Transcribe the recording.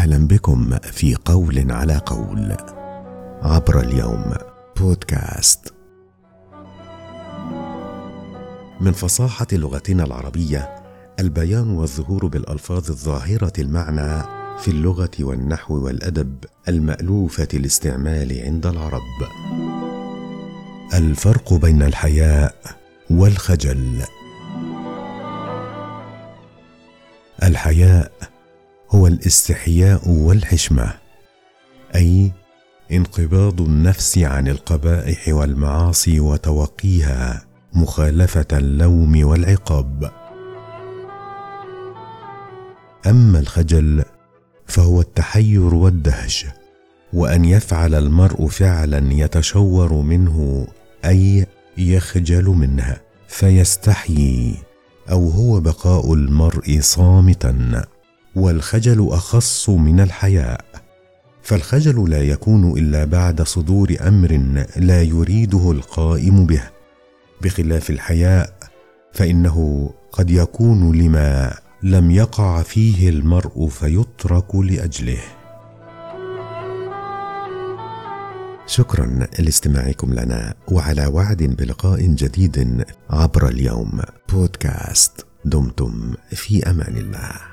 أهلا بكم في قول على قول عبر اليوم بودكاست. من فصاحة لغتنا العربية البيان والظهور بالألفاظ الظاهرة المعنى في اللغة والنحو والأدب المألوفة الاستعمال عند العرب. الفرق بين الحياء والخجل. الحياء هو الاستحياء والحشمة أي انقباض النفس عن القبائح والمعاصي وتوقيها مخالفة اللوم والعقاب. أما الخجل فهو التحير والدهش وأن يفعل المرء فعلا يتشور منه أي يخجل منه فيستحيي أو هو بقاء المرء صامتا. والخجل أخص من الحياء. فالخجل لا يكون إلا بعد صدور أمر لا يريده القائم به. بخلاف الحياء فإنه قد يكون لما لم يقع فيه المرء فيترك لأجله. شكرا لاستماعكم لنا وعلى وعد بلقاء جديد عبر اليوم. بودكاست دمتم في أمان الله.